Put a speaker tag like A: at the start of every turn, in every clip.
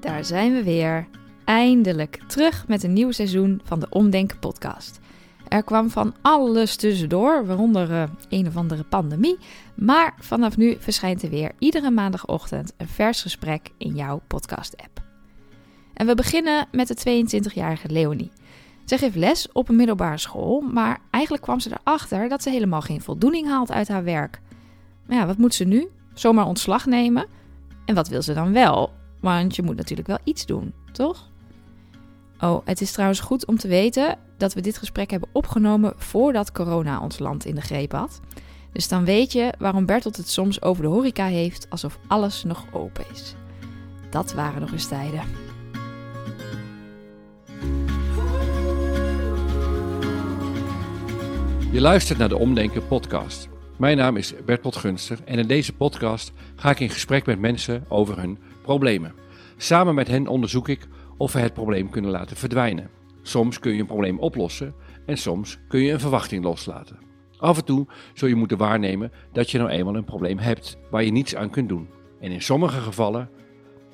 A: Daar zijn we weer. Eindelijk terug met een nieuw seizoen van de Omdenken podcast. Er kwam van alles tussendoor, waaronder eh, een of andere pandemie. Maar vanaf nu verschijnt er weer iedere maandagochtend een vers gesprek in jouw podcast-app. En we beginnen met de 22-jarige Leonie. Zij geeft les op een middelbare school, maar eigenlijk kwam ze erachter dat ze helemaal geen voldoening haalt uit haar werk. Maar ja, wat moet ze nu? Zomaar ontslag nemen? En wat wil ze dan wel? Want je moet natuurlijk wel iets doen, toch? Oh, het is trouwens goed om te weten dat we dit gesprek hebben opgenomen voordat corona ons land in de greep had. Dus dan weet je waarom Bertolt het soms over de horeca heeft alsof alles nog open is. Dat waren nog eens tijden.
B: Je luistert naar de Omdenken podcast. Mijn naam is Bertolt Gunster en in deze podcast ga ik in gesprek met mensen over hun problemen. Samen met hen onderzoek ik of we het probleem kunnen laten verdwijnen. Soms kun je een probleem oplossen en soms kun je een verwachting loslaten. Af en toe zul je moeten waarnemen dat je nou eenmaal een probleem hebt waar je niets aan kunt doen. En in sommige gevallen,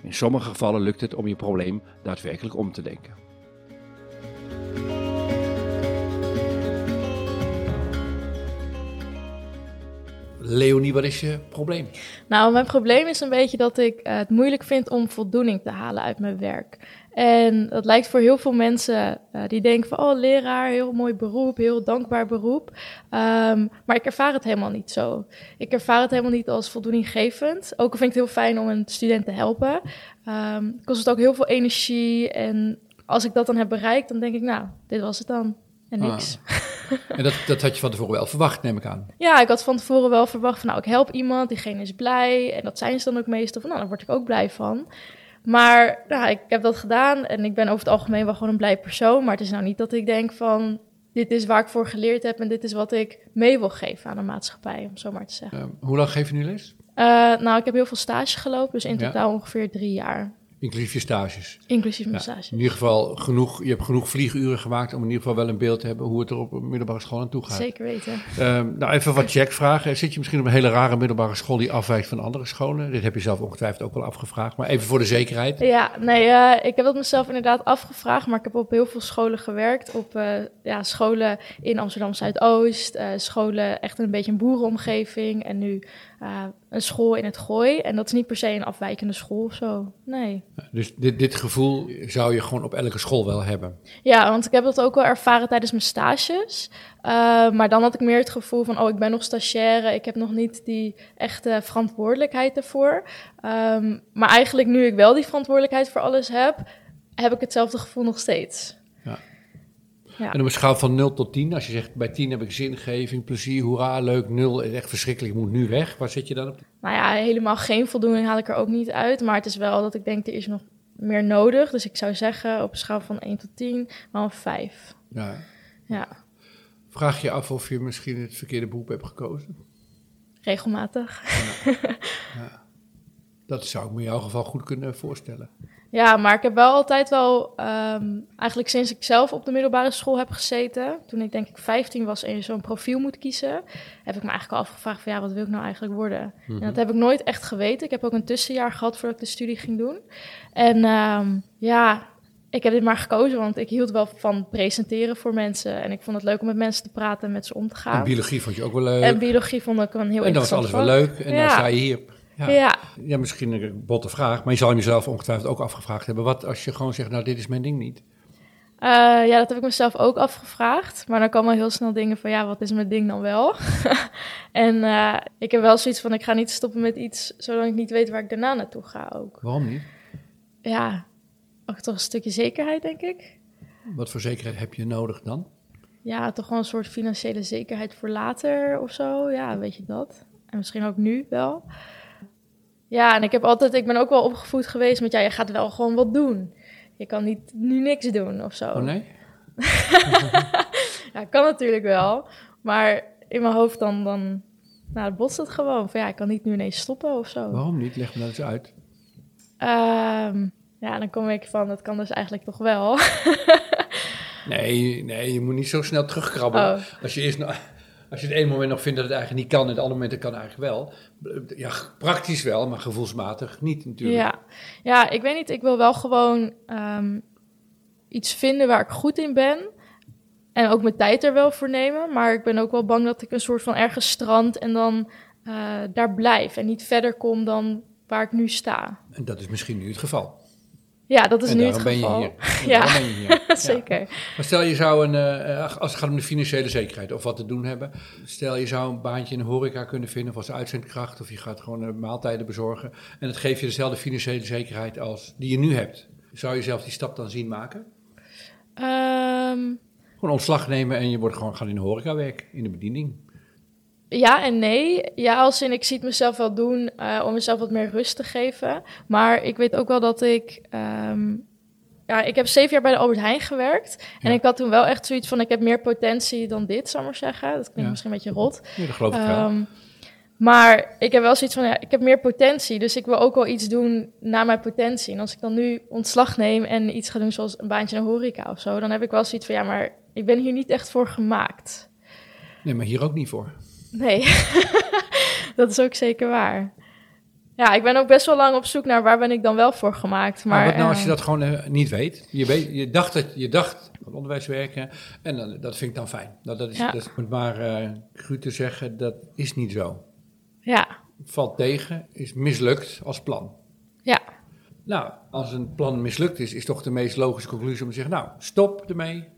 B: in sommige gevallen lukt het om je probleem daadwerkelijk om te denken. Leonie, wat is je probleem?
C: Nou, mijn probleem is een beetje dat ik eh, het moeilijk vind om voldoening te halen uit mijn werk. En dat lijkt voor heel veel mensen eh, die denken van, oh, leraar, heel mooi beroep, heel dankbaar beroep. Ehm, maar ik ervaar het helemaal niet zo. Ik ervaar het helemaal niet als voldoeninggevend. Ook al vind ik het heel fijn om een student te helpen. Um, kost het ook heel veel energie. En als ik dat dan heb bereikt, dan denk ik, nou, dit was het dan. En ah. niks.
B: En dat, dat had je van tevoren wel verwacht, neem ik aan.
C: Ja, ik had van tevoren wel verwacht van, nou, ik help iemand, diegene is blij. En dat zijn ze dan ook meestal van, nou, daar word ik ook blij van. Maar nou, ik heb dat gedaan en ik ben over het algemeen wel gewoon een blij persoon. Maar het is nou niet dat ik denk van, dit is waar ik voor geleerd heb en dit is wat ik mee wil geven aan de maatschappij, om zo maar te zeggen. Ehm,
B: hoe lang geef je nu les? Eh,
C: nou, ik heb heel veel stage gelopen, dus in totaal ongeveer drie jaar.
B: Inclusief je stages.
C: Inclusief mijn stages.
B: In ieder geval genoeg, je hebt genoeg vlieguren gemaakt om in ieder geval wel een beeld te hebben hoe het er op een middelbare school aan toe gaat.
C: Zeker weten. Ehm,
B: nou, even wat checkvragen. Zit je misschien op een hele rare middelbare school die afwijkt van andere scholen? Dit heb je zelf ongetwijfeld ook wel afgevraagd, maar even voor de zekerheid.
C: Ja, nee, eh, ik heb het mezelf inderdaad afgevraagd, maar ik heb op heel veel scholen gewerkt. Op eh, ja, scholen in Amsterdam Zuidoost, eh, scholen echt in een beetje een boerenomgeving en nu eh, een school in het gooi. En dat is niet per se een afwijkende school of zo. Nee.
B: Dus dit, dit gevoel zou je gewoon op elke school wel hebben?
C: Ja, want ik heb dat ook wel ervaren tijdens mijn stages. Eh, maar dan had ik meer het gevoel van: oh, ik ben nog stagiaire. Ik heb nog niet die echte verantwoordelijkheid ervoor. Ehm, maar eigenlijk, nu ik wel die verantwoordelijkheid voor alles heb, heb ik hetzelfde gevoel nog steeds.
B: En op een schaal van 0 tot 10, als je zegt bij 10 heb ik zingeving, plezier, hoera, leuk, 0 is echt verschrikkelijk, moet nu weg. Waar zit je dan op?
C: Nou ja, helemaal geen voldoening haal ik er ook niet uit. Maar het is wel dat ik denk, er is nog meer nodig. Dus ik zou zeggen op een schaal van 1 tot 10, maar een 5. Ja.
B: ja. Vraag je af of je misschien het verkeerde beroep hebt gekozen?
C: Regelmatig. Ja.
B: ja. Dat zou ik me in jouw geval goed kunnen voorstellen.
C: Ja, maar ik heb wel altijd wel, ehm, eigenlijk sinds ik zelf op de middelbare school heb gezeten, toen ik denk ik 15 was en je zo'n profiel moet kiezen, heb ik me eigenlijk al afgevraagd van ja, wat wil ik nou eigenlijk worden? En dat mhm. heb ik nooit echt geweten. Ik heb ook een tussenjaar gehad voordat ik de studie ging doen. En ehm, ja, ik heb dit maar gekozen, want ik hield wel van presenteren voor mensen. En ik vond het leuk om met mensen te praten en met ze om te gaan. En
B: biologie vond je ook wel
C: leuk. En biologie vond ik een heel
B: interessant En dat was alles wel leuk. En dan sta je hier. Ja. ja. misschien een botte vraag, maar je zal jezelf ongetwijfeld ook afgevraagd hebben. Wat als je gewoon zegt, nou dit is mijn ding niet?
C: Eh, ja, dat heb ik mezelf ook afgevraagd. Maar dan komen heel snel dingen van, ja, wat is mijn ding dan wel? en eh, ik heb wel zoiets van, ik ga niet stoppen met iets, zolang ik niet weet waar ik daarna naartoe ga ook.
B: Waarom niet?
C: Ja, ook toch een stukje zekerheid, denk ik.
B: Wat voor zekerheid heb je nodig dan?
C: Ja, toch gewoon een soort financiële zekerheid voor later of zo. Ja, weet je dat. En misschien ook nu wel. Ja, en ik heb altijd, ik ben ook wel opgevoed geweest met, ja, je gaat wel gewoon wat doen. Je kan niet nu niks doen of zo.
B: Oh nee?
C: ja, kan natuurlijk wel. Maar in mijn hoofd dan, dan nou, het botst het gewoon. Van ja, ik kan niet nu ineens stoppen of zo.
B: Waarom niet? Leg me dat eens uit.
C: Ehm, ja, dan kom ik van, dat kan dus eigenlijk toch wel.
B: nee, nee, je moet niet zo snel terugkrabbelen. Oh. Als je eerst... Nou, als je het ene moment nog vindt dat het eigenlijk niet kan, en het andere moment dat kan eigenlijk wel. Ja, praktisch wel, maar gevoelsmatig niet natuurlijk.
C: Ja, ja ik weet niet. Ik wil wel gewoon ehm, iets vinden waar ik goed in ben. En ook mijn tijd er wel voor nemen. Maar ik ben ook wel bang dat ik een soort van ergens strand en dan eh, daar blijf. En niet verder kom dan waar ik nu sta.
B: En dat is misschien nu het geval.
C: Ja, dat is nu het geval.
B: Ben je hier. Ja, ben je
C: hier. ja. zeker.
B: Maar stel je zou een, eh, eh, als het gaat om de financiële zekerheid of wat te doen hebben. Stel je zou een baantje in de horeca kunnen vinden of als uitzendkracht of je gaat gewoon eh, maaltijden bezorgen. En dat geeft je dezelfde financiële zekerheid als die je nu hebt. Zou je zelf die stap dan zien maken? Ehm. Gewoon ontslag nemen en je wordt gewoon gaan in de horeca werken, in de bediening.
C: Ja en nee. Ja, als in ik zie het mezelf wel doen eh, om mezelf wat meer rust te geven. Maar ik weet ook wel dat ik. Ehm, ja, ik heb zeven jaar bij de Albert Heijn gewerkt. En ik had toen wel echt zoiets van: ik heb meer potentie dan dit, zou ik maar zeggen. Dat klinkt misschien een beetje rot.
B: Ja, dat geloof ik wel. Ehm,
C: maar ik heb wel zoiets van, ja, ik heb meer potentie. Dus ik wil ook wel iets doen naar mijn potentie. En als ik dan nu ontslag neem en iets ga doen zoals een baantje in de horeca of zo... dan heb ik wel zoiets van, ja, maar ik ben hier niet echt voor gemaakt.
B: Nee, maar hier ook niet voor.
C: Nee, dat is ook zeker waar. Ja, ik ben ook best wel lang op zoek naar waar ben ik dan wel voor gemaakt. Maar,
B: wat nou als je eh, dat gewoon eh, niet weet? Je, je dacht dat je dacht van onderwijs werken en dan, dat vind ik dan fijn. Nou, dat is, ja. maar uh, te zeggen, dat is niet zo. Ja. Valt tegen, is mislukt als plan. Ja. Nou, als een plan mislukt is, is toch de meest logische conclusie om te zeggen, nou, stop ermee,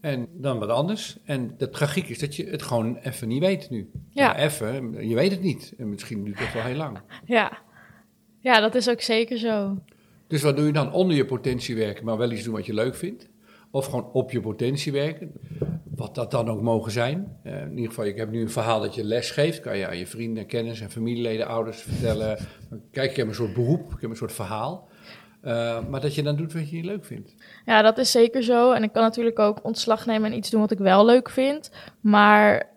B: en dan wat anders. En de tragiek is dat je het gewoon even niet weet nu. Ja. even, je weet het niet. En misschien duurt dat wel heel lang.
C: Ja. ja, dat is ook zeker zo.
B: Dus wat doe je dan? Onder je potentie werken, maar wel iets doen wat je leuk vindt. Of gewoon op je potentie werken. Wat dat dan ook mogen zijn. Eh, in ieder geval, ik heb nu een verhaal dat je les geeft. Kan je aan je vrienden, kennis en familieleden, ouders vertellen. Kijk, ik heb een soort beroep, ik heb een soort verhaal. Eh, maar dat je dan doet wat je niet leuk vindt.
C: Ja, dat is zeker zo. En ik kan natuurlijk ook ontslag nemen en iets doen wat ik wel leuk vind. Maar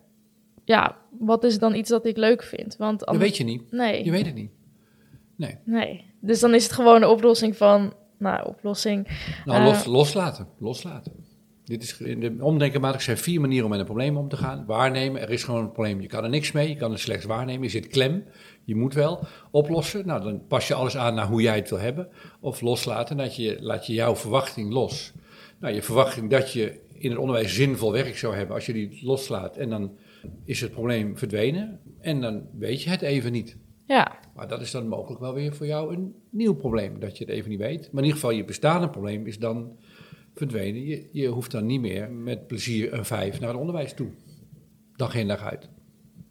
C: ja, wat is dan iets dat ik leuk vind? Want
B: anders... Dat weet je niet.
C: Nee.
B: Je weet het niet. Nee.
C: Nee. Dus dan is het gewoon een oplossing van, nou, oplossing.
B: Nou, los, eh, loslaten. Loslaten. Dit is, in de omdenkenmatig zijn vier manieren om met een probleem om te gaan. Waarnemen, er is gewoon een probleem. Je kan er niks mee, je kan het slechts waarnemen. Je zit klem, je moet wel oplossen. Nou, dan pas je alles aan naar hoe jij het wil hebben. Of loslaten, dat je, laat je jouw verwachting los. Nou, je verwachting dat je in het onderwijs zinvol werk zou hebben, als je die loslaat en dan is het probleem verdwenen en dan weet je het even niet.
C: Ja.
B: Maar dat is dan mogelijk wel weer voor jou een nieuw probleem, dat je het even niet weet. Maar in ieder geval, je bestaande probleem is dan verdwenen. Je, je hoeft dan niet meer met plezier een vijf naar het onderwijs toe. Dag in dag uit.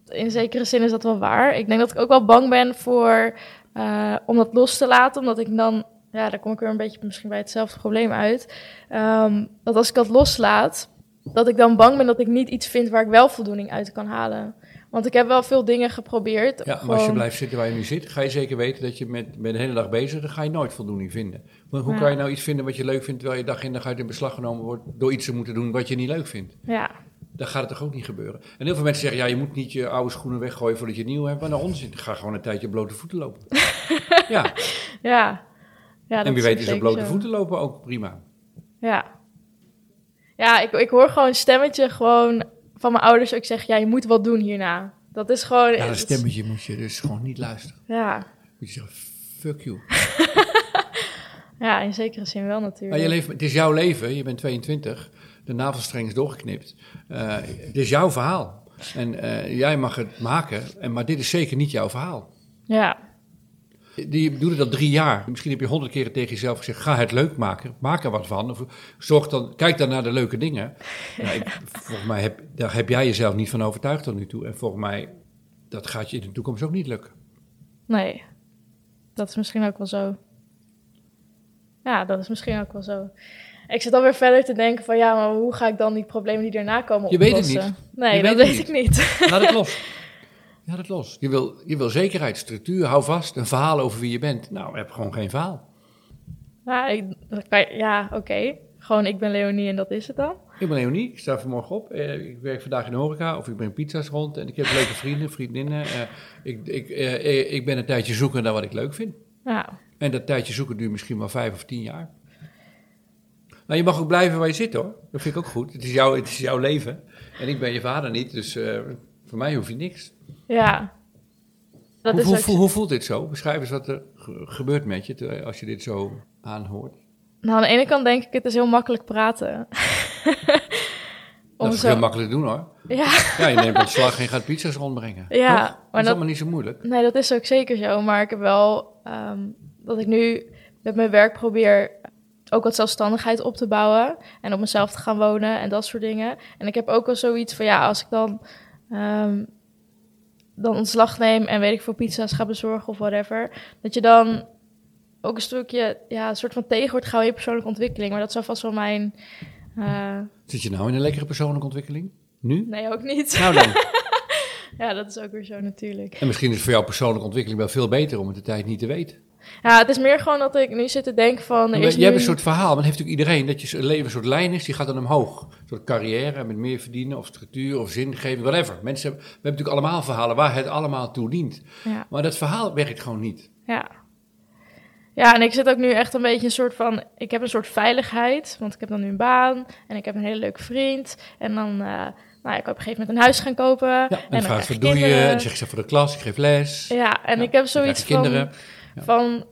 C: In zekere zin is dat wel waar. Ik denk dat ik ook wel bang ben voor, eh, om dat los te laten. Omdat ik dan, ja, daar kom ik weer een beetje misschien bij hetzelfde probleem uit. Ehm, dat als ik dat loslaat, dat ik dan bang ben dat ik niet iets vind waar ik wel voldoening uit kan halen. Want ik heb wel veel dingen geprobeerd.
B: Ja, maar als je blijft zitten waar je nu zit, ga je zeker weten dat je met, met de hele dag bezig bent, ga je nooit voldoening vinden. Want hoe kan je nou iets vinden wat je leuk vindt, terwijl je dag in dag uit in beslag genomen wordt door iets te moeten doen wat je niet leuk vindt? Ja. Dan gaat het toch ook niet gebeuren. En heel veel mensen zeggen, ja, je moet niet je oude schoenen weggooien voordat je nieuw hebt. Maar naar onzin, ga gewoon een tijdje blote voeten lopen.
C: ja. ja.
B: ja en wie weet is op blote voeten lopen ook prima.
C: Ja. Ja, ik, ik hoor gewoon een stemmetje gewoon van mijn ouders ook zeggen, ja, je moet wat doen hierna. Dat is gewoon...
B: Ja, een stemmetje moet je dus gewoon niet luisteren. Ja. Moet je zeggen, fuck you.
C: ja, in zekere zin wel natuurlijk.
B: Maar je leeft, het is jouw leven, je bent 22, de navelstreng is doorgeknipt. Eh, het is jouw verhaal. En eh, jij mag het maken, en, maar dit is zeker niet jouw verhaal. Ja, die doen dat drie jaar. Misschien heb je honderd keren tegen jezelf gezegd: ga het leuk maken. Maak er wat van. Of zorg dan, kijk dan naar de leuke dingen. Nou, ik, volgens mij heb, daar heb jij jezelf niet van overtuigd tot nu toe. En volgens mij, dat gaat je in de toekomst ook niet lukken.
C: Nee, dat is misschien ook wel zo. Ja, dat is misschien ook wel zo. Ik zit weer verder te denken van ja, maar hoe ga ik dan die problemen die daarna komen oplossen? Je weet het niet. Nee, dat
B: weet,
C: weet ik niet.
B: Laat het los. Ja, dat los. Je wil, je wil zekerheid, structuur, hou vast, een verhaal over wie je bent. Nou, heb gewoon geen verhaal.
C: Nou, ja, ja oké. Gewoon, ik ben Leonie en dat is het dan.
B: Ik ben Leonie, ik sta vanmorgen op. Eh, ik werk vandaag in de horeca of ik breng pizza's rond. En ik heb leuke vrienden, vriendinnen. Eh, ik, ik, eh, eh, ik ben een tijdje zoeken naar wat ik leuk vind. Ja. En dat tijdje zoeken duurt misschien maar vijf of tien jaar. Nou, je mag ook blijven waar je zit hoor. Dat vind ik ook goed. Het is, jouw, het is jouw leven. En ik ben je vader niet, dus voor mij hoef je niks. Ja. hoe, hoe, voelt dit zo? Beschrijf eens wat er gebeurt met je als je dit zo aanhoort.
C: Nou, aan de ene kant denk ik, het is heel makkelijk praten.
B: dat is zo... heel makkelijk doen hoor. Ja. ja, je neemt slag en gaat pizza's rondbrengen. Ja, maar dat is allemaal niet zo moeilijk.
C: Nee, dat is ook zeker zo. Maar ik heb wel ehm, dat ik nu met mijn werk probeer ook wat zelfstandigheid op te bouwen en op mezelf te gaan wonen en dat soort dingen. En ik heb ook wel zoiets van ja, als ik dan ehm, dan ontslag neem en weet ik voor pizza's ga bezorgen of whatever. Dat je dan ook een stukje, ja, een soort van tegen wordt je persoonlijke ontwikkeling. Maar dat zou vast wel mijn... Eh,
B: Zit je nou in een lekkere persoonlijke ontwikkeling? Nu?
C: Nee, ook niet. Nou dan. ja, dat is ook weer zo natuurlijk.
B: En misschien is voor jouw persoonlijke ontwikkeling wel veel beter om het de tijd niet te weten.
C: Ja, het is meer gewoon dat ik nu zit te denken van...
B: je hebt een soort verhaal, maar heeft natuurlijk iedereen. Dat je leven een soort lijn is, die gaat dan omhoog. Een soort carrière met meer verdienen of structuur of zingeving, whatever. Mensen we hebben natuurlijk allemaal verhalen waar het allemaal toe dient. Maar dat verhaal werkt gewoon niet.
C: Ja. Ja, en ik zit ook nu echt een beetje een soort van... Ik heb een soort veiligheid, want ik heb dan nu een baan. En ik heb een hele leuke vriend. En dan... Uh, nou, ik heb op een gegeven moment een huis gaan kopen. en,
B: en dan vraagt, wat doe je? En zeg ze voor de klas, ik geef les.
C: Ja, en ik heb zoiets van... Kinderen van,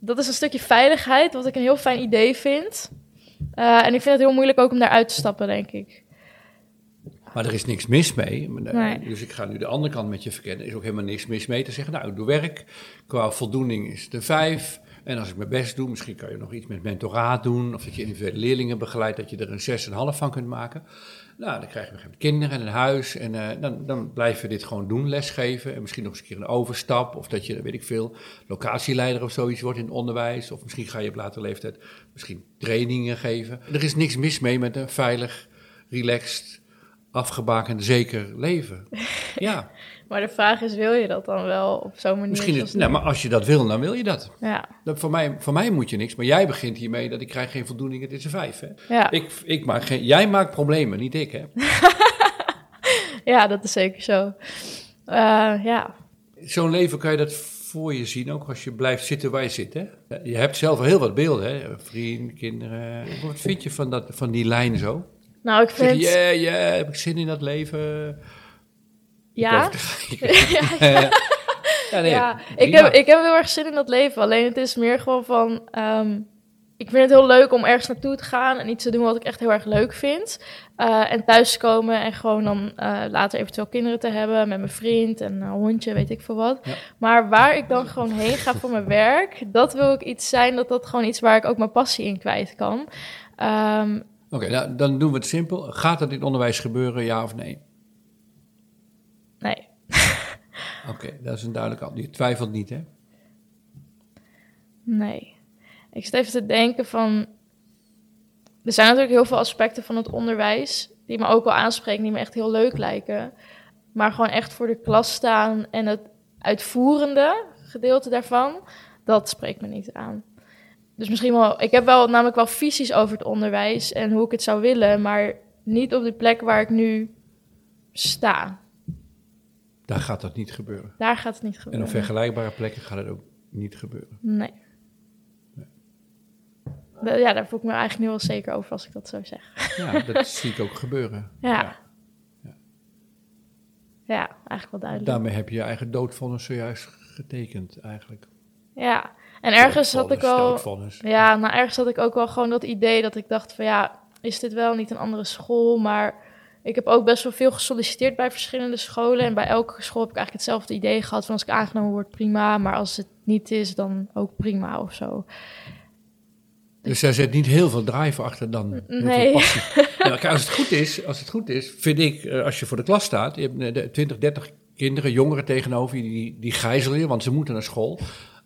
C: dat is een stukje veiligheid, wat ik een heel fijn idee vind. Eh, en ik vind het heel moeilijk ook om daaruit te stappen, denk ik.
B: Maar er is niks mis mee. Eh, dus ik ga nu de andere kant met je verkennen. Er is ook helemaal niks mis mee te zeggen. Nou, ik doe werk. Qua voldoening is de vijf. En als ik mijn best doe, misschien kan je nog iets met mentoraat doen. Of dat je individuele leerlingen begeleidt, dat je er een 6,5 van kunt maken. Nou, dan krijg je een kinderen en een huis. En eh, dan, dan blijven we dit gewoon doen, lesgeven. En misschien nog eens een keer een overstap. Of dat je, weet ik veel, locatieleider of zoiets wordt in het onderwijs. Of misschien ga je op latere leeftijd misschien trainingen geven. Er is niks mis mee met een veilig, relaxed, afgebakend, zeker leven. Ja.
C: Maar de vraag is, wil je dat dan wel op zo'n manier?
B: Misschien, nou, maar als je dat wil, dan wil je dat. Ja. dat voor, mij, voor mij moet je niks, maar jij begint hiermee dat ik krijg geen voldoening, het is een vijf. Hè? Ja. Ik, ik maak geen, jij maakt problemen, niet ik, hè?
C: ja, dat is zeker zo. Eh, ja.
B: Zo'n leven kan je dat voor je zien, ook als je blijft zitten waar je zit. Hè? Je hebt zelf al heel wat beelden, hè? vrienden, kinderen. Wat vind je van, dat, van die lijn zo?
C: Nou, ik vind...
B: Ja, ja, heb ik zin in dat leven?
C: Ja. ja. ja, ik, heb, ik heb heel erg zin in dat leven. Alleen het is meer gewoon van. Ehm, ik vind het heel leuk om ergens naartoe te gaan en iets te doen wat ik echt heel erg leuk vind. Eh, en thuis te komen en gewoon dan uh, later eventueel kinderen te hebben met mijn vriend en een hondje, weet ik veel wat. Maar waar ik dan gewoon heen ga voor mijn werk, dat wil ik iets zijn dat dat gewoon iets waar ik ook mijn passie in kwijt kan. Ehm,
B: Oké, nou, dan doen we het simpel. Gaat dat in onderwijs gebeuren, ja of
C: nee?
B: Oké, dat is een duidelijk antwoord. Je twijfelt niet, hè?
C: Nee. Ik zit even te denken van... Er zijn natuurlijk heel veel aspecten van het onderwijs... die me ook wel aanspreken, die me echt heel leuk lijken. Maar gewoon echt voor de klas staan en het uitvoerende gedeelte daarvan... dat spreekt me niet aan. Dus misschien wel... Ik heb wel namelijk wel visies over het onderwijs en hoe ik het zou willen... maar niet op de plek waar ik nu sta.
B: Daar gaat dat niet gebeuren.
C: Daar gaat het niet gebeuren.
B: En op vergelijkbare plekken gaat het ook niet gebeuren.
C: Nee. nee. Ja, daar voel ik me eigenlijk nu wel zeker over als ik dat zo zeg. Ja,
B: dat zie ik ook gebeuren.
C: Ja.
B: ja.
C: ja. eigenlijk wel duidelijk.
B: Daarmee heb je je eigen doodvonnis zojuist getekend, eigenlijk.
C: Ja, en ergens had ik al. Ja, nou ergens had ik ook wel gewoon dat idee dat ik dacht van ja, is dit wel niet een andere school, maar ik heb ook best wel veel gesolliciteerd bij verschillende scholen. En bij elke school heb ik eigenlijk hetzelfde idee gehad. Van als ik aangenomen word, prima. Maar als het niet is, dan ook prima of zo.
B: Dus daar zit niet heel veel drive achter dan. Nee. Ja, als, het goed is, als het goed is, vind ik, eh, als je voor de klas staat, je hebt 20, eh, 30 kinderen, jongeren tegenover je, die, die gijzelen je, want ze moeten naar school.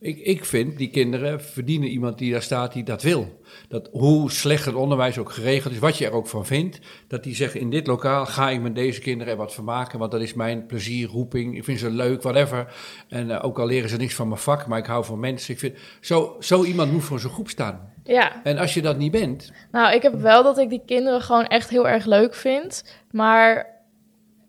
B: Ik, ik vind, die kinderen verdienen iemand die daar staat die dat wil. Dat hoe slecht het onderwijs ook geregeld is, wat je er ook van vindt, dat die zeggen in dit lokaal ga ik met deze kinderen er wat van maken, want dat is mijn plezier, roeping, ik vind ze leuk, whatever. En eh, ook al leren ze niks van mijn vak, maar ik hou van mensen. Ik vind, zo, zo iemand moet voor zijn groep staan.
C: Ja.
B: En als je dat niet bent.
C: Nou, ik heb wel dat ik die kinderen gewoon echt heel erg leuk vind, maar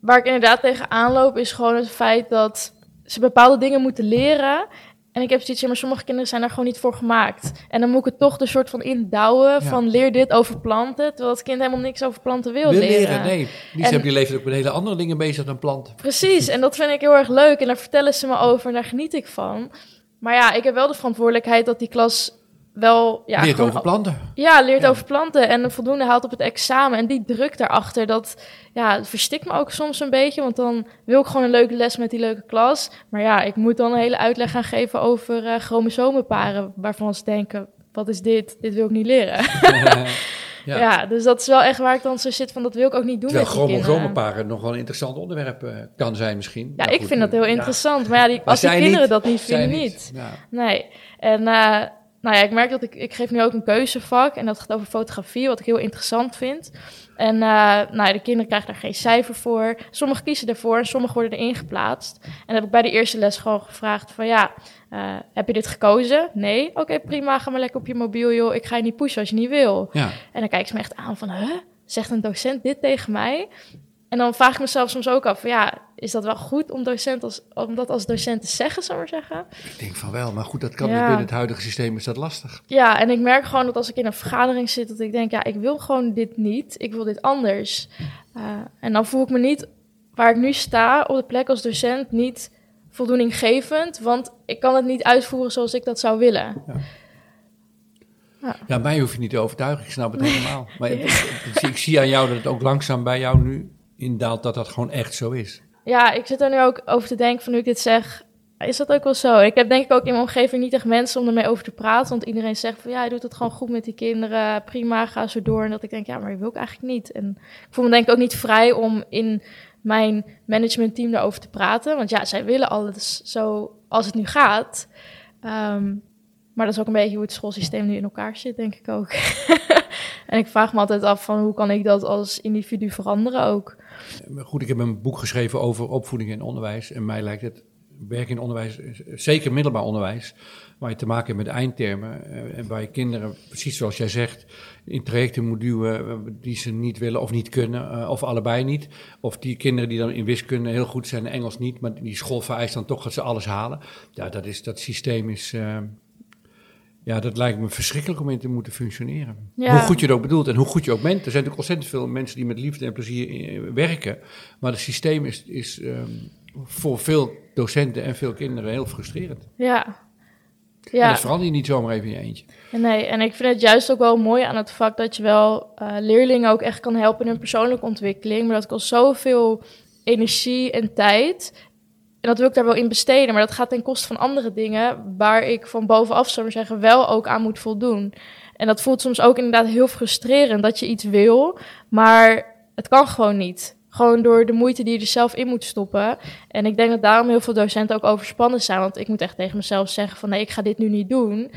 C: waar ik inderdaad tegen aanloop is gewoon het feit dat ze bepaalde dingen moeten leren en ik heb zoiets, ja, maar sommige kinderen zijn daar gewoon niet voor gemaakt. En dan moet ik het toch de soort van indouwen van leer dit over planten, terwijl het kind helemaal niks over planten wil, wil leren. leren. Nee,
B: die je leven ook met hele andere dingen bezig dan planten.
C: Precies, en dat vind ik heel erg leuk en daar vertellen ze me over en daar geniet ik van. Maar ja, ik heb wel de verantwoordelijkheid dat die klas wel... Ja,
B: leert over planten.
C: Ja, leert over planten en voldoende haalt op het examen. En die druk daarachter, dat ja, verstikt me ook soms een beetje. Want dan wil ik gewoon een leuke les met die leuke klas. Maar ja, ik moet dan een hele uitleg gaan geven over uh, chromosomenparen. Waarvan ze denken, wat is dit? Dit wil ik niet leren. ja. ja. dus dat is wel echt waar ik dan zo zit van, dat wil ik ook niet doen
B: Terwijl met chromosomenparen nog wel een interessant onderwerp eh, kan zijn misschien.
C: Ja, nou ik vind dat eh, heel interessant. Maar ja, die, als die kinderen dat niet vinden, niet. niet. Nee, en nou ja, ik merk dat ik, ik geef nu ook een keuzevak en dat gaat over fotografie, wat ik heel interessant vind. En eh, nou ja, de kinderen krijgen daar geen cijfer voor. Sommigen kiezen ervoor en sommigen worden erin geplaatst. En dan heb ik bij de eerste les gewoon gevraagd van ja, eh, heb je dit gekozen? Nee? Oké, prima, ga maar lekker op je mobiel joh, ik ga je niet pushen als je niet wil. Ja. En dan kijken ze me echt aan van, hè? Zegt een docent dit tegen mij? En dan vraag ik mezelf soms ook af, ja, is dat wel goed om, docent als, om dat als docent te zeggen, zou
B: maar
C: zeggen?
B: Ik denk van wel, maar goed, dat kan binnen het huidige systeem is dat lastig.
C: Ja, en ik merk gewoon dat als ik in een vergadering zit, dat ik denk, ja, ik wil gewoon dit niet, ik wil dit anders. Eh, en dan voel ik me niet, waar ik nu sta, op de plek als docent, niet voldoeninggevend, want ik kan het niet uitvoeren zoals ik dat zou willen. Ja.
B: Ja. ja. mij hoef je niet te overtuigen, ik snap het helemaal. Maar ik, ik, zie aan jou dat het ook langzaam bij jou nu indaalt dat dat gewoon echt zo is.
C: Ja, ik zit er nu ook over te denken van nu ik dit zeg. Is dat ook wel zo? Ik heb denk ik ook in mijn omgeving niet echt mensen om ermee over te praten. Want iedereen zegt van ja, je doet het gewoon goed met die kinderen. Prima, ga zo door. En dat ik denk, ja, maar je wil ik eigenlijk niet. En ik voel me denk ik ook niet vrij om in mijn managementteam daarover te praten. Want ja, zij willen alles zo als het nu gaat. Ehm, maar dat is ook een beetje hoe het schoolsysteem nu in elkaar zit, denk ik ook. en ik vraag me altijd af van hoe kan ik dat als individu veranderen ook.
B: Eh, goed, ik heb een boek geschreven over opvoeding en onderwijs. En mij lijkt het werk in onderwijs, eh, zeker middelbaar onderwijs, waar je te maken hebt met eindtermen. Eh, en waar je kinderen, precies zoals jij zegt, in trajecten moet duwen die ze niet willen of niet kunnen, of allebei niet. Of die kinderen die dan in wiskunde heel goed zijn en Engels niet, maar die school vereist dan toch dat ze alles halen. Ja, dat, is, dat systeem is. Ja, dat lijkt me verschrikkelijk om in te moeten functioneren. Hoe goed je dat ook bedoelt en hoe goed je ook bent. Er zijn natuurlijk ontzettend veel mensen die met liefde en plezier eh, werken. Maar het systeem is, is ehm, voor veel docenten en veel kinderen heel frustrerend. Ja. ja. En dat verander je niet zomaar even in je eentje.
C: Nee, en ik vind het juist ook wel mooi aan het vak dat je wel eh, leerlingen ook echt kan helpen in hun persoonlijke ontwikkeling. Maar dat kost zoveel energie en tijd. En dat wil ik daar wel in besteden, maar dat gaat ten koste van andere dingen waar ik van bovenaf, zou maar zeggen, wel ook aan moet voldoen. En dat voelt soms ook inderdaad heel frustrerend dat je iets wil, maar het kan gewoon niet. Gewoon door de moeite die je er zelf in moet stoppen. En ik denk dat daarom heel veel docenten ook overspannen zijn, want ik moet echt tegen mezelf zeggen van nee, ik ga dit nu niet doen.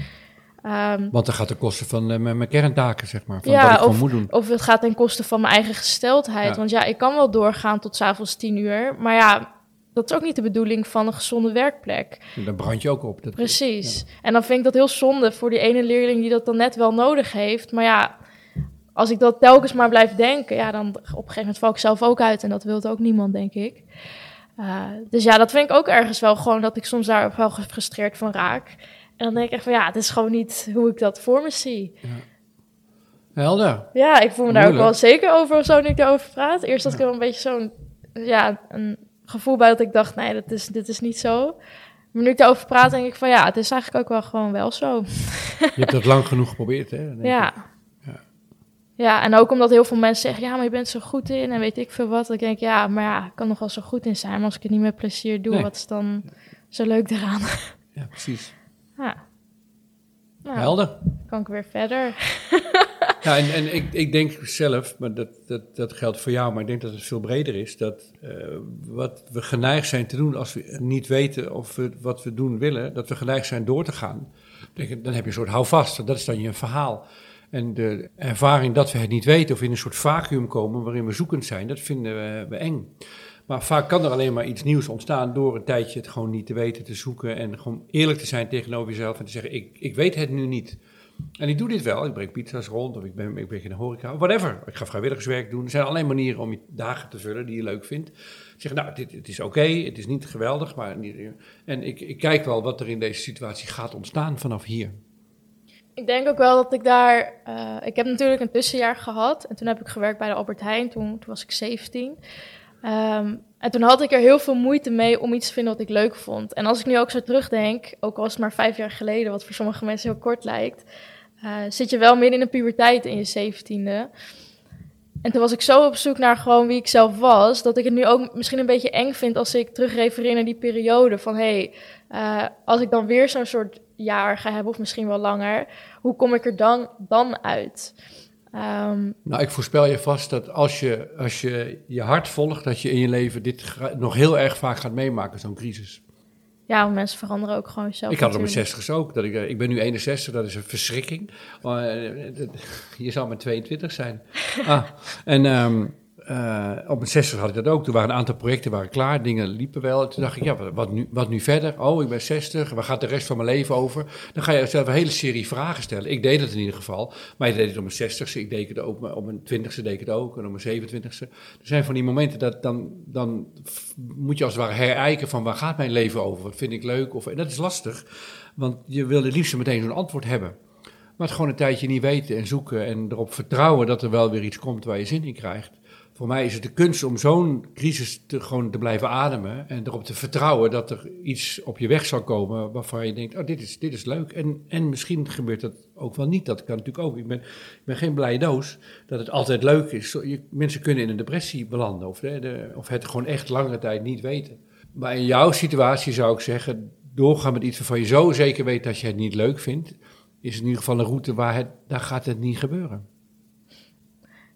B: Ehm, want dat gaat ten koste van eh, mijn, kerntaken, zeg maar. Van ja, ik
C: of,
B: moet doen.
C: of het gaat ten koste van mijn eigen gesteldheid. Want ja, ik kan wel doorgaan tot s'avonds tien uur. Maar ja, dat is ook niet de bedoeling van een gezonde werkplek.
B: Dan brand je ook op.
C: Precies. En dan vind ik dat heel zonde voor die ene leerling die dat dan net wel nodig heeft. Maar ja, als ik dat telkens maar blijf denken, ja, dan op een gegeven moment val ik zelf ook uit. En dat wil ook niemand, denk ik. Eh, dus ja, dat vind ik ook ergens wel gewoon dat ik soms daar wel gefrustreerd van raak. En dan denk ik echt van ja, het is gewoon niet hoe ik dat voor me zie. Ja.
B: Helder.
C: Ja, ik voel me daar ook wel zeker over zo nu ik daarover praat. Eerst had ik wel een beetje zo'n ja, een gevoel bij dat ik dacht, nee, dat is, dit is niet zo. Maar nu ik daarover praat, denk ik van ja, het is eigenlijk ook wel gewoon wel zo.
B: Je hebt dat lang genoeg geprobeerd, hè? Ja. ja.
C: ja. en ook omdat heel veel mensen zeggen, ja, maar je bent zo goed in en weet ik veel wat. Ik denk ik, ja, maar ja, ik kan nog wel zo goed in zijn. Maar als ik het niet met plezier doe, wat is dan zo leuk eraan?
B: Ja, precies. Ja. Nou, Helder.
C: kan ik weer verder
B: ja, en, en ik, ik, denk zelf, maar dat, dat, dat geldt voor jou, maar ik denk dat het veel breder is, dat eh, wat we geneigd zijn te doen als we niet weten of we, wat we doen willen, dat we geneigd zijn door te gaan. Dan heb je een soort houvast, dat is dan je verhaal. En de ervaring dat we het niet weten of in een soort vacuüm komen waarin we zoekend zijn, dat vinden we eng. Maar vaak kan er alleen maar iets nieuws ontstaan door een tijdje het gewoon niet te weten te zoeken en gewoon eerlijk te zijn tegenover jezelf en te zeggen: Ik, ik weet het nu niet. En ik doe dit wel. Ik breng pizza's rond of ik ben, ik ben in de horeca. Whatever. Ik ga vrijwilligerswerk doen. Er zijn alleen manieren om je dagen te vullen die je leuk vindt. Zeg, nou, dit, het is oké. het is niet geweldig. Maar en ik, ik kijk wel wat er in deze situatie gaat ontstaan vanaf hier.
C: Ik denk ook wel dat ik daar... Eh, ik heb natuurlijk een tussenjaar gehad. En toen heb ik gewerkt bij de Albert Heijn. Toen, toen was ik 17. En toen had ik er heel veel moeite mee om iets te vinden wat ik leuk vond. En als ik nu ook zo terugdenk, ook al was het maar vijf jaar geleden, wat voor sommige mensen heel kort lijkt, eh, zit je wel midden in de puberteit in je zeventiende. En toen was ik zo op zoek naar gewoon wie ik zelf was, dat ik het nu ook misschien een beetje eng vind als ik terugrefereer naar die periode van hé, hey, eh, als ik dan weer zo'n soort jaar ga hebben, of misschien wel langer, hoe kom ik er dan, dan uit?
B: Ehm, nou, ik voorspel je vast dat als je, als je je hart volgt, dat je in je leven dit nog heel erg vaak gaat meemaken, zo'n crisis.
C: Ja, mensen veranderen ook gewoon zelf.
B: Ik had op mijn 60 ook. Dat ik, eh, ik ben nu 61, dat is een verschrikking. Eh, je zou maar 22 zijn. Ah, en um, eh, op mijn 60 had ik dat ook. Toen waren een aantal projecten waren klaar, dingen liepen wel. Toen dacht ik, ja, wat nu, wat nu verder? Oh, ik ben 60, waar gaat de rest van mijn leven over? Dan ga je zelf een hele serie vragen stellen. Ik deed het in ieder geval, maar ik deed het op mijn 60 ik deed het ook, op mijn 20 deed ik het ook, en op mijn 27ste. Er zijn van die momenten dat dan, dan moet je als het ware herijken van waar gaat mijn leven over? Wat vind ik leuk? Of, en dat is lastig, want je wil het liefst meteen zo'n antwoord hebben. Maar het gewoon een tijdje niet weten en zoeken en erop vertrouwen dat er wel weer iets komt waar je zin in krijgt voor mij is het de kunst om zo'n crisis te, gewoon te blijven ademen. En erop te vertrouwen dat er iets op je weg zal komen waarvan je denkt, oh, dit is, dit is leuk. En, en misschien gebeurt dat ook wel niet. Dat kan natuurlijk ook. Ik ben, ik ben geen blije doos dat het altijd leuk is. Je, mensen kunnen in een depressie belanden of, de, of het gewoon echt langere tijd niet weten. Maar in jouw situatie zou ik zeggen, doorgaan met iets waarvan je zo zeker weet dat je het niet leuk vindt, is in ieder geval een route waar het, daar gaat het niet gebeuren.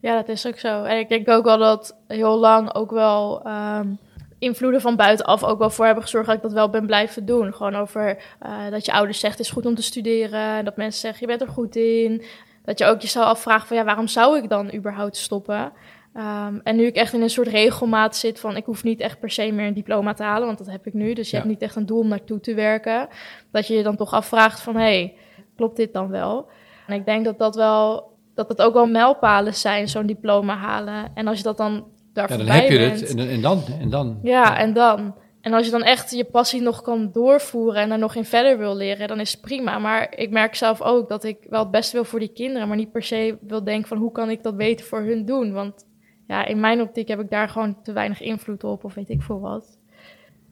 C: Ja, dat is ook zo. En ik denk ook wel dat heel lang ook wel um, invloeden van buitenaf ook wel voor hebben gezorgd dat ik dat wel ben blijven doen. Gewoon over uh, dat je ouders zegt het is goed om te studeren. En dat mensen zeggen je bent er goed in. Dat je ook jezelf afvraagt van ja, waarom zou ik dan überhaupt stoppen? Um, en nu ik echt in een soort regelmaat zit van ik hoef niet echt per se meer een diploma te halen, want dat heb ik nu. Dus je hebt niet echt een doel om naartoe te werken. Dat je je dan toch afvraagt van hé, hey, klopt dit dan wel? En ik denk dat dat wel dat het ook wel mijlpalen zijn, zo'n diploma halen. En als je dat dan daarvoor Ja,
B: dan heb je bent, het. En, dan, en dan.
C: Ja, en dan. En als je dan echt je passie nog kan doorvoeren en er nog in verder wil leren, dan is het prima. Maar ik merk zelf ook dat ik wel het beste wil voor die kinderen, maar niet per se wil denken van hoe kan ik dat beter voor hun doen. Want ja, in mijn optiek heb ik daar gewoon te weinig invloed op of weet ik veel wat.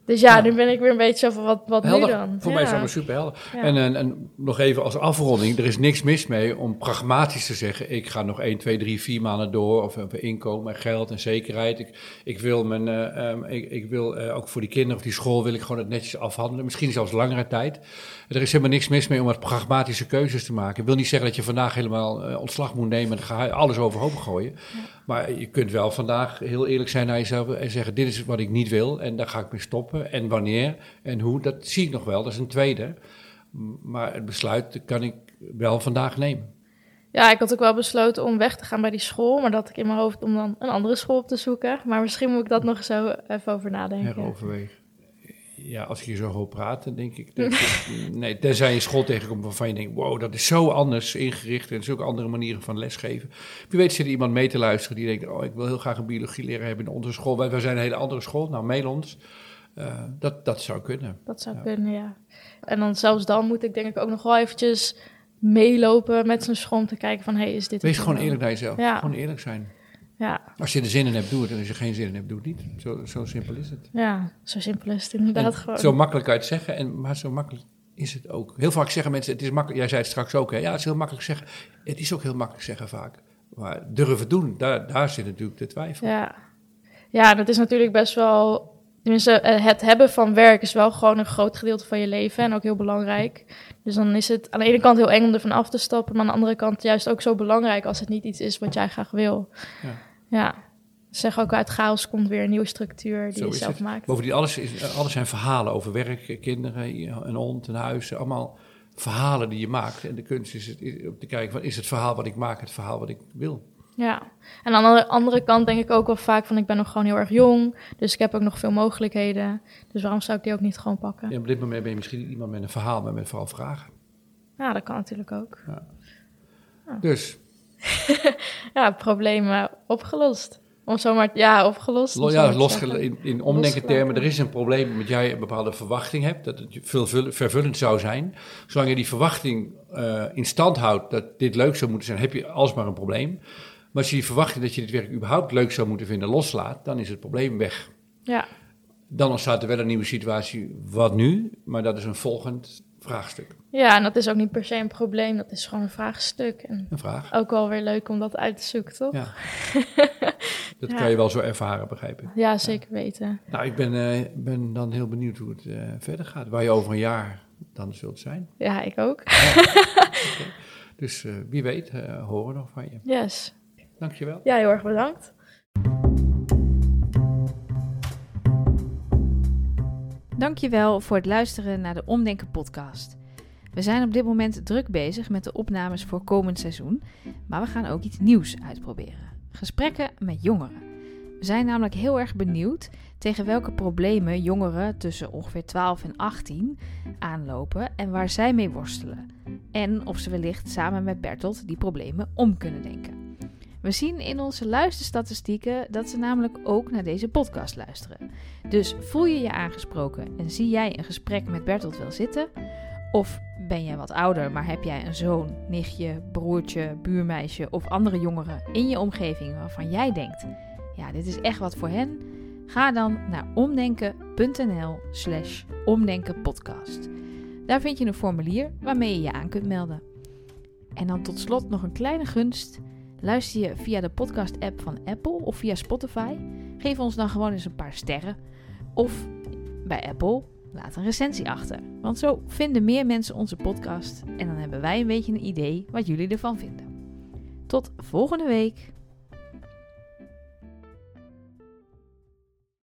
C: Dus ja, nu ben ik weer een beetje zo van wat, wat nu dan.
B: Voor
C: mij
B: is dat super helder. En, eh, en, nog even als afronding, er is niks mis mee om pragmatisch te zeggen... ik ga nog 1, 2, 3, 4 maanden door of over inkomen en geld en zekerheid. Ik, ik wil, mijn, eh, ehm, ik, ik, wil eh, ook voor die kinderen of die school wil ik gewoon het netjes afhandelen. Misschien zelfs langere tijd. Er is helemaal niks mis mee om wat pragmatische keuzes te maken. Ik wil niet zeggen dat je vandaag helemaal ontslag moet nemen en alles overhoop gooien. Maar je kunt wel vandaag heel eerlijk zijn naar jezelf en zeggen... dit is wat ik niet wil en daar ga ik mee stoppen en wanneer en hoe, dat zie ik nog wel. Dat is een tweede. Maar het besluit kan ik wel vandaag nemen.
C: Ja, ik had ook wel besloten om weg te gaan bij die school, maar dat ik in mijn hoofd om dan een andere school op te zoeken. Maar misschien moet ik dat nog zo even over nadenken.
B: Heroverwegen. Ja, als je zo hoor praat, denk ik. Dat nee, tenzij je school tegenkomt waarvan je denkt: wow, dat is zo anders ingericht en zulke andere manieren van lesgeven. Wie weet, zit er iemand mee te luisteren die denkt: oh, ik wil heel graag een biologie leren hebben in onze school. Wij, zijn een hele andere school. Nou, mail ons. Eh, dat, dat zou kunnen.
C: Dat zou kunnen, ja. En dan zelfs dan moet ik denk ik ook nog wel eventjes meelopen met zijn schrom te kijken van, hey, is dit...
B: Wees gewoon eerlijk naar jezelf. Gewoon eerlijk zijn. Ja. Als je er zin in hebt, doe het. En als je geen zin in hebt, doe het niet. Zo, zo simpel is het.
C: Ja, zo simpel is het inderdaad gewoon.
B: Zo makkelijk uit zeggen, en, maar zo makkelijk is het ook. Heel vaak zeggen mensen, het is makkelijk. Jij zei het straks ook, hè. Ja, het is heel makkelijk zeggen. Het is ook heel makkelijk zeggen vaak. Maar durven doen, daar, daar zit natuurlijk de twijfel.
C: Ja. ja, dat is natuurlijk best wel Tenminste, eh, het hebben van werk is wel gewoon een groot gedeelte van je leven en ook heel belangrijk. Dus dan is het aan de ene kant heel eng om ervan af te stappen, maar aan de andere kant juist ook zo belangrijk als het niet iets is wat jij graag wil. Ja. ja. Zeg ook uit chaos komt weer een nieuwe structuur die je zelf maakt.
B: Bovendien, alles, is, alles zijn verhalen over werk, kinderen, een hond, een huis, allemaal verhalen die je maakt. En de kunst is, om te kijken, van, is het verhaal wat ik maak het verhaal wat ik wil?
C: Ja, en aan de andere kant denk ik ook wel vaak van ik ben nog gewoon heel erg jong, dus ik heb ook nog veel mogelijkheden. Dus waarom zou ik die ook niet gewoon pakken?
B: op dit moment ben je misschien iemand met een verhaal, maar met vooral vragen.
C: Ja, dat kan natuurlijk ook.
B: Dus?
C: ja, problemen opgelost. Om zomaar, ja, opgelost.
B: ja, los, in, in omdenken termen, er is een probleem met jij een bepaalde verwachting hebt, dat het veel vervullend zou zijn. Zolang je die verwachting eh, in stand houdt dat dit leuk zou moeten zijn, heb je alsmaar een probleem. Maar als je die verwachting dat je dit werk überhaupt leuk zou moeten vinden loslaat, dan is het probleem weg. Ja. Dan ontstaat er wel een nieuwe situatie, wat nu? Maar dat is een volgend vraagstuk.
C: Ja, en dat is ook niet per se een probleem, dat is gewoon een vraagstuk. En
B: een vraag.
C: Ook wel weer leuk om dat uit te zoeken, toch? Ja.
B: dat kan je wel zo ervaren, begrijp ik.
C: Ja, zeker weten.
B: Nou, ik ben, eh, ben dan heel benieuwd hoe het eh, verder gaat, waar je over een jaar dan zult zijn.
C: Ja, ik ook.
B: Dus eh, wie weet, horen we nog van je.
C: Yes.
B: Dankjewel. Ja,
C: heel erg bedankt.
A: Dankjewel voor het luisteren naar de Omdenken podcast. We zijn op dit moment druk bezig met de opnames voor komend seizoen, maar we gaan ook iets nieuws uitproberen. Gesprekken met jongeren. We zijn namelijk heel erg benieuwd tegen welke problemen jongeren tussen ongeveer 12 en 18 aanlopen en waar zij mee worstelen. En of ze wellicht samen met Bertolt die problemen om kunnen denken. We zien in onze luisterstatistieken dat ze namelijk ook naar deze podcast luisteren. Dus voel je je aangesproken en zie jij een gesprek met Bertolt wel zitten? Of ben jij wat ouder, maar heb jij een zoon, nichtje, broertje, buurmeisje of andere jongeren in je omgeving waarvan jij denkt: ja, dit is echt wat voor hen? Ga dan naar omdenken.nl/slash omdenkenpodcast. Daar vind je een formulier waarmee je je aan kunt melden. En dan tot slot nog een kleine gunst. Luister je via de podcast-app van Apple of via Spotify? Geef ons dan gewoon eens een paar sterren. Of bij Apple, laat een recensie achter. Want zo vinden meer mensen onze podcast en dan hebben wij een beetje een idee wat jullie ervan vinden. Tot volgende week!